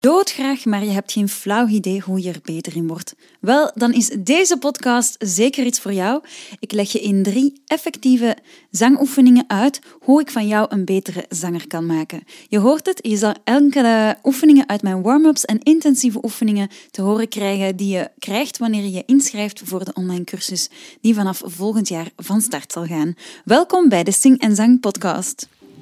doodgraag, maar je hebt geen flauw idee hoe je er beter in wordt? Wel, dan is deze podcast zeker iets voor jou. Ik leg je in drie effectieve zangoefeningen uit hoe ik van jou een betere zanger kan maken. Je hoort het, je zal enkele oefeningen uit mijn warm-ups en intensieve oefeningen te horen krijgen die je krijgt wanneer je je inschrijft voor de online cursus die vanaf volgend jaar van start zal gaan. Welkom bij de Sing en Zang podcast.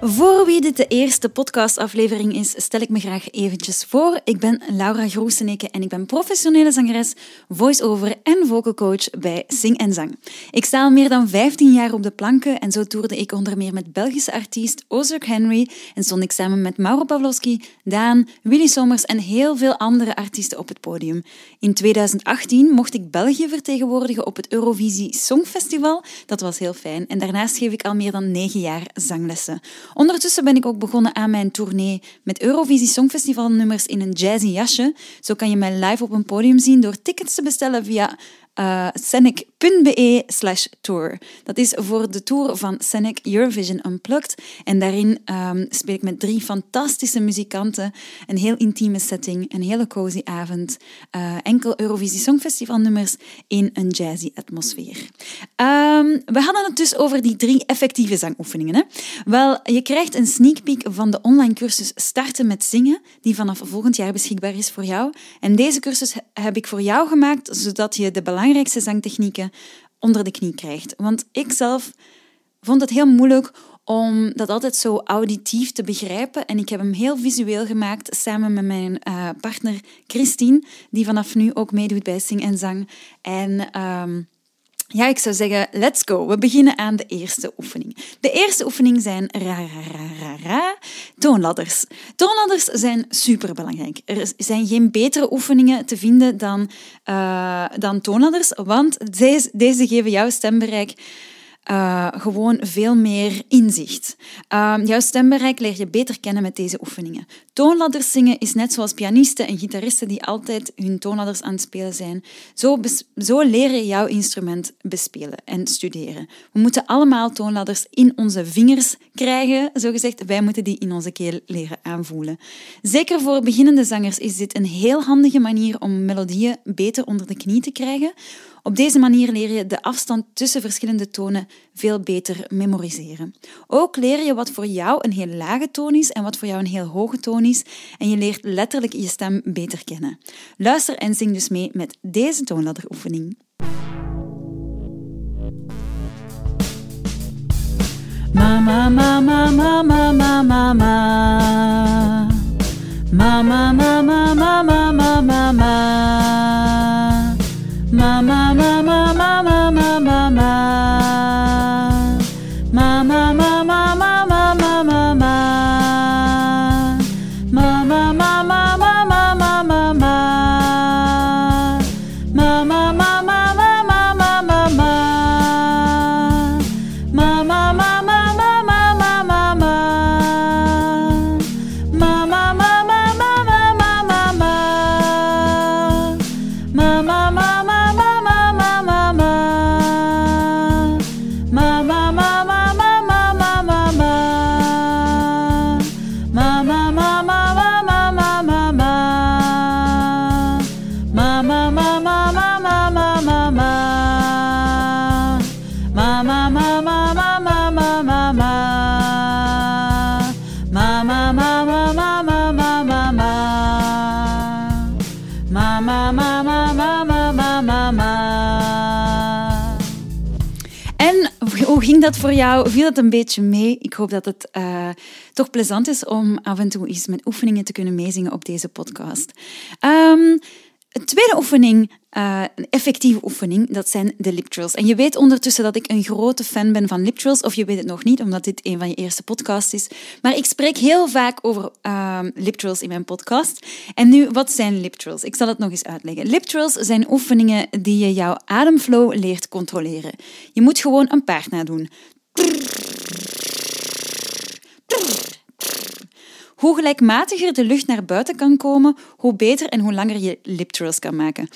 Voor wie dit de eerste podcastaflevering is, stel ik me graag eventjes voor. Ik ben Laura Groeseneke en ik ben professionele zangeres, voice-over en vocal coach bij Sing en Zang. Ik sta al meer dan 15 jaar op de planken en zo toerde ik onder meer met Belgische artiest Ozark Henry en stond ik samen met Mauro Pavlovski, Daan, Willy Sommers en heel veel andere artiesten op het podium. In 2018 mocht ik België vertegenwoordigen op het Eurovisie Songfestival. Dat was heel fijn. En daarnaast geef ik al meer dan 9 jaar zanglessen. Ondertussen ben ik ook begonnen aan mijn tournee met Eurovisie Songfestival nummers in een jazzy jasje. Zo kan je mij live op een podium zien door tickets te bestellen via uh, scenic.be slash tour. Dat is voor de tour van Scenic Eurovision Unplugged. En daarin um, speel ik met drie fantastische muzikanten. Een heel intieme setting, een hele cozy avond. Uh, enkel Eurovisie Songfestival nummers in een jazzy atmosfeer. Um, we hadden het dus over die drie effectieve zangoefeningen. Hè? Wel, je krijgt een sneak peek van de online cursus Starten met Zingen, die vanaf volgend jaar beschikbaar is voor jou. En deze cursus heb ik voor jou gemaakt, zodat je de belangrijkste belangrijkste zangtechnieken onder de knie krijgt. Want ik zelf vond het heel moeilijk om dat altijd zo auditief te begrijpen. En ik heb hem heel visueel gemaakt samen met mijn uh, partner Christine, die vanaf nu ook meedoet bij Sing en Zang. En um, ja, ik zou zeggen, let's go. We beginnen aan de eerste oefening. De eerste oefening zijn ra, ra, ra, ra, toonladders. Toonladders zijn superbelangrijk. Er zijn geen betere oefeningen te vinden dan, uh, dan toonladders, want deze, deze geven jouw stembereik uh, gewoon veel meer inzicht. Uh, jouw stembereik leer je beter kennen met deze oefeningen. Toonladders zingen is net zoals pianisten en gitaristen die altijd hun toonladders aan het spelen zijn. Zo, zo leer je jouw instrument bespelen en studeren. We moeten allemaal toonladders in onze vingers krijgen, zogezegd. Wij moeten die in onze keel leren aanvoelen. Zeker voor beginnende zangers is dit een heel handige manier om melodieën beter onder de knie te krijgen op deze manier leer je de afstand tussen verschillende tonen veel beter memoriseren. Ook leer je wat voor jou een heel lage toon is en wat voor jou een heel hoge toon is en je leert letterlijk je stem beter kennen. Luister en zing dus mee met deze toonladderoefening. Mama, mama, mama, mama, mama. Mama, mama, ging dat voor jou? Viel het een beetje mee? Ik hoop dat het uh, toch plezant is om af en toe eens met oefeningen te kunnen meezingen op deze podcast. Um, een tweede oefening, uh, een effectieve oefening, dat zijn de lip trills. En je weet ondertussen dat ik een grote fan ben van lip of je weet het nog niet, omdat dit een van je eerste podcasts is. Maar ik spreek heel vaak over uh, in mijn podcast. En nu, wat zijn lip trills? Ik zal het nog eens uitleggen. Lip zijn oefeningen die je jouw ademflow leert controleren. Je moet gewoon een paard nadoen. Hoe gelijkmatiger de lucht naar buiten kan komen, hoe beter en hoe langer je liptrills kan maken.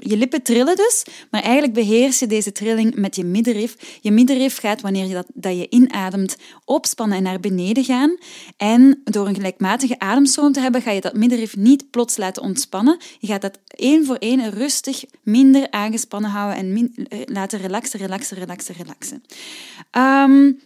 Je lippen trillen dus, maar eigenlijk beheers je deze trilling met je middenrif. Je middenrif gaat, wanneer je dat, dat je inademt, opspannen en naar beneden gaan. En door een gelijkmatige ademstroom te hebben, ga je dat middenrif niet plots laten ontspannen. Je gaat dat één voor één rustig minder aangespannen houden en min, laten relaxen, relaxen, relaxen, relaxen. Um,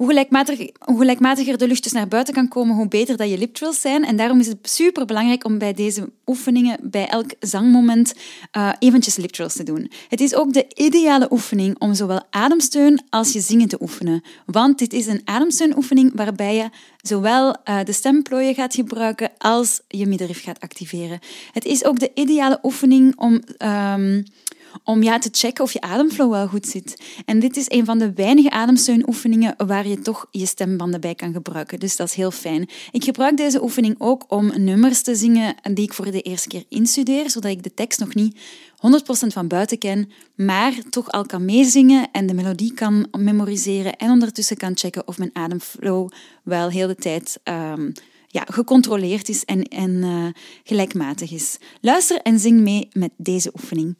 hoe, gelijkmatiger, de lucht dus naar buiten kan komen, hoe beter dat je liptrills zijn. En daarom is het super belangrijk om bij deze oefeningen, bij elk zangmoment, uh, eventjes liptrills te doen. Het is ook de ideale oefening om zowel ademsteun als je zingen te oefenen. Want dit is een ademsteunoefening waarbij je zowel uh, de stemplooien gaat gebruiken als je middenrif gaat activeren. Het is ook de ideale oefening om... Um, om ja, te checken of je ademflow wel goed zit. En dit is een van de weinige ademsteunoefeningen waar je toch je stembanden bij kan gebruiken. Dus dat is heel fijn. Ik gebruik deze oefening ook om nummers te zingen die ik voor de eerste keer instudeer, zodat ik de tekst nog niet 100% van buiten ken, maar toch al kan meezingen en de melodie kan memoriseren en ondertussen kan checken of mijn ademflow wel heel de tijd um, ja, gecontroleerd is en, en uh, gelijkmatig is. Luister en zing mee met deze oefening.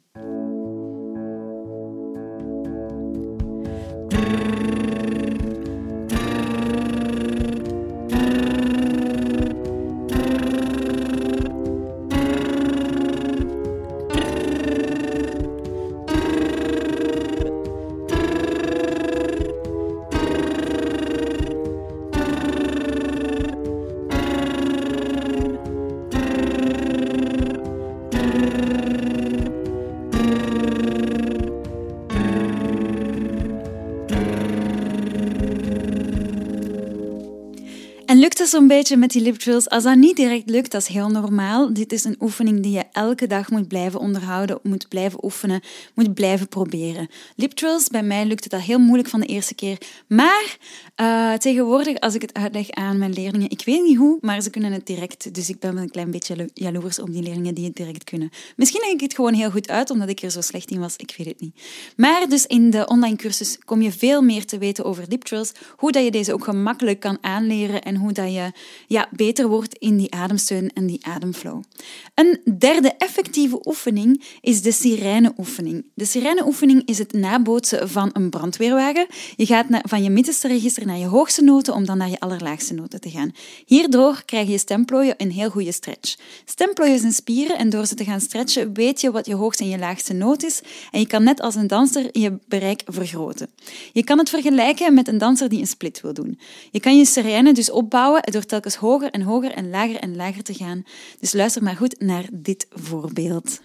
Het zo'n beetje met die lip? Als dat niet direct lukt, dat is heel normaal. Dit is een oefening die je elke dag moet blijven onderhouden, moet blijven oefenen, moet blijven proberen. Lip bij mij lukte dat heel moeilijk van de eerste keer. Maar uh, tegenwoordig, als ik het uitleg aan mijn leerlingen, ik weet niet hoe, maar ze kunnen het direct. Dus ik ben wel een klein beetje jaloers op die leerlingen die het direct kunnen. Misschien leg ik het gewoon heel goed uit, omdat ik er zo slecht in was. Ik weet het niet. Maar dus in de online cursus kom je veel meer te weten over lip hoe dat je deze ook gemakkelijk kan aanleren en hoe dat je ja, beter wordt in die ademsteun en die ademflow. Een derde effectieve oefening is de sirene-oefening. De sirene-oefening is het nabootsen van een brandweerwagen. Je gaat van je middenste register naar je hoogste noten om dan naar je allerlaagste noten te gaan. Hierdoor krijg je stemplooien een heel goede stretch. Stemplooien zijn spieren en door ze te gaan stretchen weet je wat je hoogste en je laagste noot is en je kan net als een danser je bereik vergroten. Je kan het vergelijken met een danser die een split wil doen. Je kan je sirene dus opbouwen door telkens hoger en hoger en lager en lager te gaan. Dus luister maar goed naar dit voorbeeld.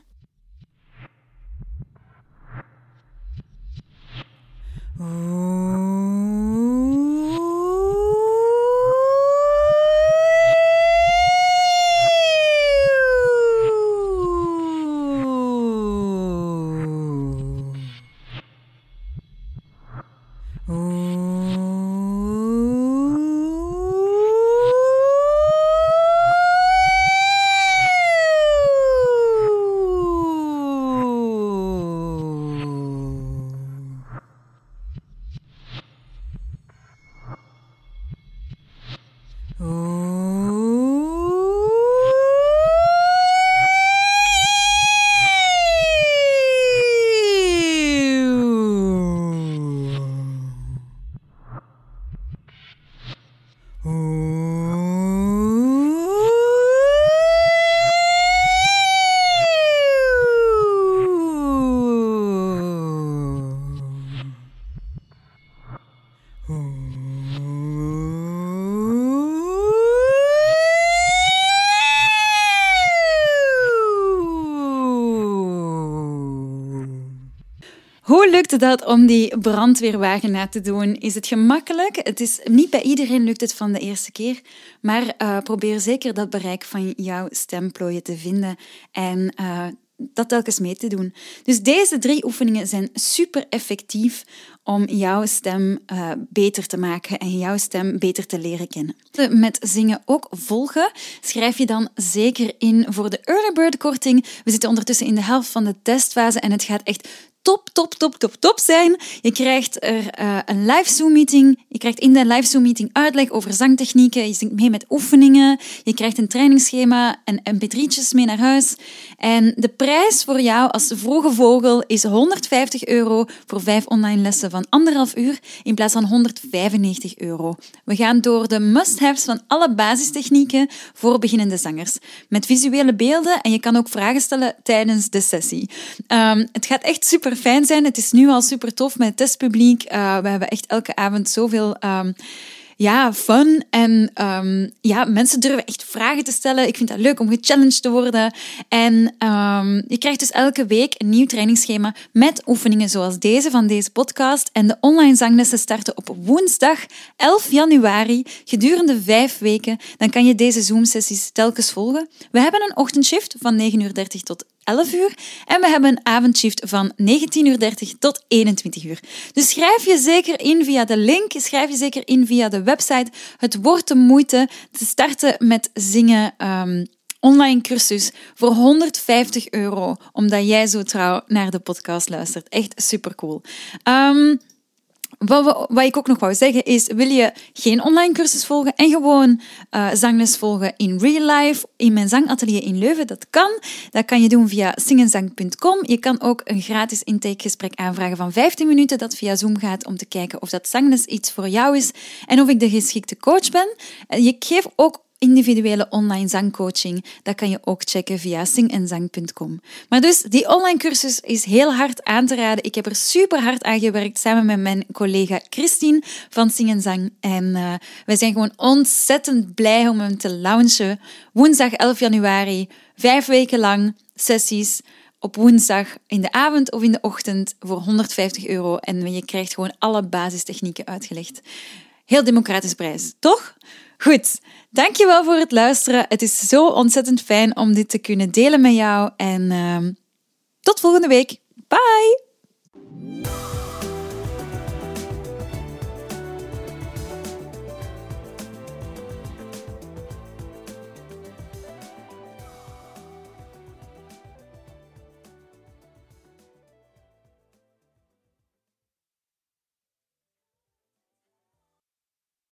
Ooh. Hoe lukt dat om die brandweerwagen na te doen? Is het gemakkelijk? Het is, niet bij iedereen lukt het van de eerste keer, maar uh, probeer zeker dat bereik van jouw stemplooien te vinden en uh, dat telkens mee te doen. Dus deze drie oefeningen zijn super effectief om jouw stem uh, beter te maken en jouw stem beter te leren kennen. Met zingen ook volgen schrijf je dan zeker in voor de Early Bird korting. We zitten ondertussen in de helft van de testfase en het gaat echt top, top, top, top, top zijn. Je krijgt er uh, een live Zoom meeting. Je krijgt in de live Zoom meeting uitleg over zangtechnieken. Je zingt mee met oefeningen. Je krijgt een trainingsschema en mp3'tjes mee naar huis. En de prijs voor jou als vroege vogel is 150 euro voor vijf online lessen van anderhalf uur in plaats van 195 euro. We gaan door de must-haves van alle basistechnieken voor beginnende zangers. Met visuele beelden en je kan ook vragen stellen tijdens de sessie. Um, het gaat echt super fijn zijn. Het is nu al super tof met het testpubliek. Uh, we hebben echt elke avond zoveel. Um, ja, fun. En um, ja, mensen durven echt vragen te stellen. Ik vind dat leuk om gechallenged te worden. En um, je krijgt dus elke week een nieuw trainingsschema met oefeningen zoals deze van deze podcast. En de online zanglessen starten op woensdag 11 januari gedurende vijf weken. Dan kan je deze Zoom-sessies telkens volgen. We hebben een ochtendshift van 9.30 uur tot 11 uur. En we hebben een avondshift van 19.30 uur tot 21 uur. Dus schrijf je zeker in via de link, schrijf je zeker in via de website. Het wordt de moeite te starten met zingen. Um, online cursus voor 150 euro, omdat jij zo trouw naar de podcast luistert. Echt super cool. Um, wat, wat, ik ook nog wou zeggen is, wil je geen online cursus volgen en gewoon uh, zangles volgen in real life, in mijn zangatelier in Leuven? Dat kan. Dat kan je doen via singenzang.com. Je kan ook een gratis intakegesprek aanvragen van 15 minuten dat via Zoom gaat om te kijken of dat zangles iets voor jou is en of ik de geschikte coach ben. Je geef ook individuele online zangcoaching. Dat kan je ook checken via singenzang.com. Maar dus, die online cursus is heel hard aan te raden. Ik heb er super hard aan gewerkt samen met mijn collega Christine van Sing en Zang. En uh, wij zijn gewoon ontzettend blij om hem te launchen. Woensdag 11 januari, vijf weken lang sessies op woensdag in de avond of in de ochtend voor 150 euro. En je krijgt gewoon alle basistechnieken uitgelegd. Heel democratisch prijs, toch? Goed, dankjewel voor het luisteren. Het is zo ontzettend fijn om dit te kunnen delen met jou. En uh, tot volgende week. Bye!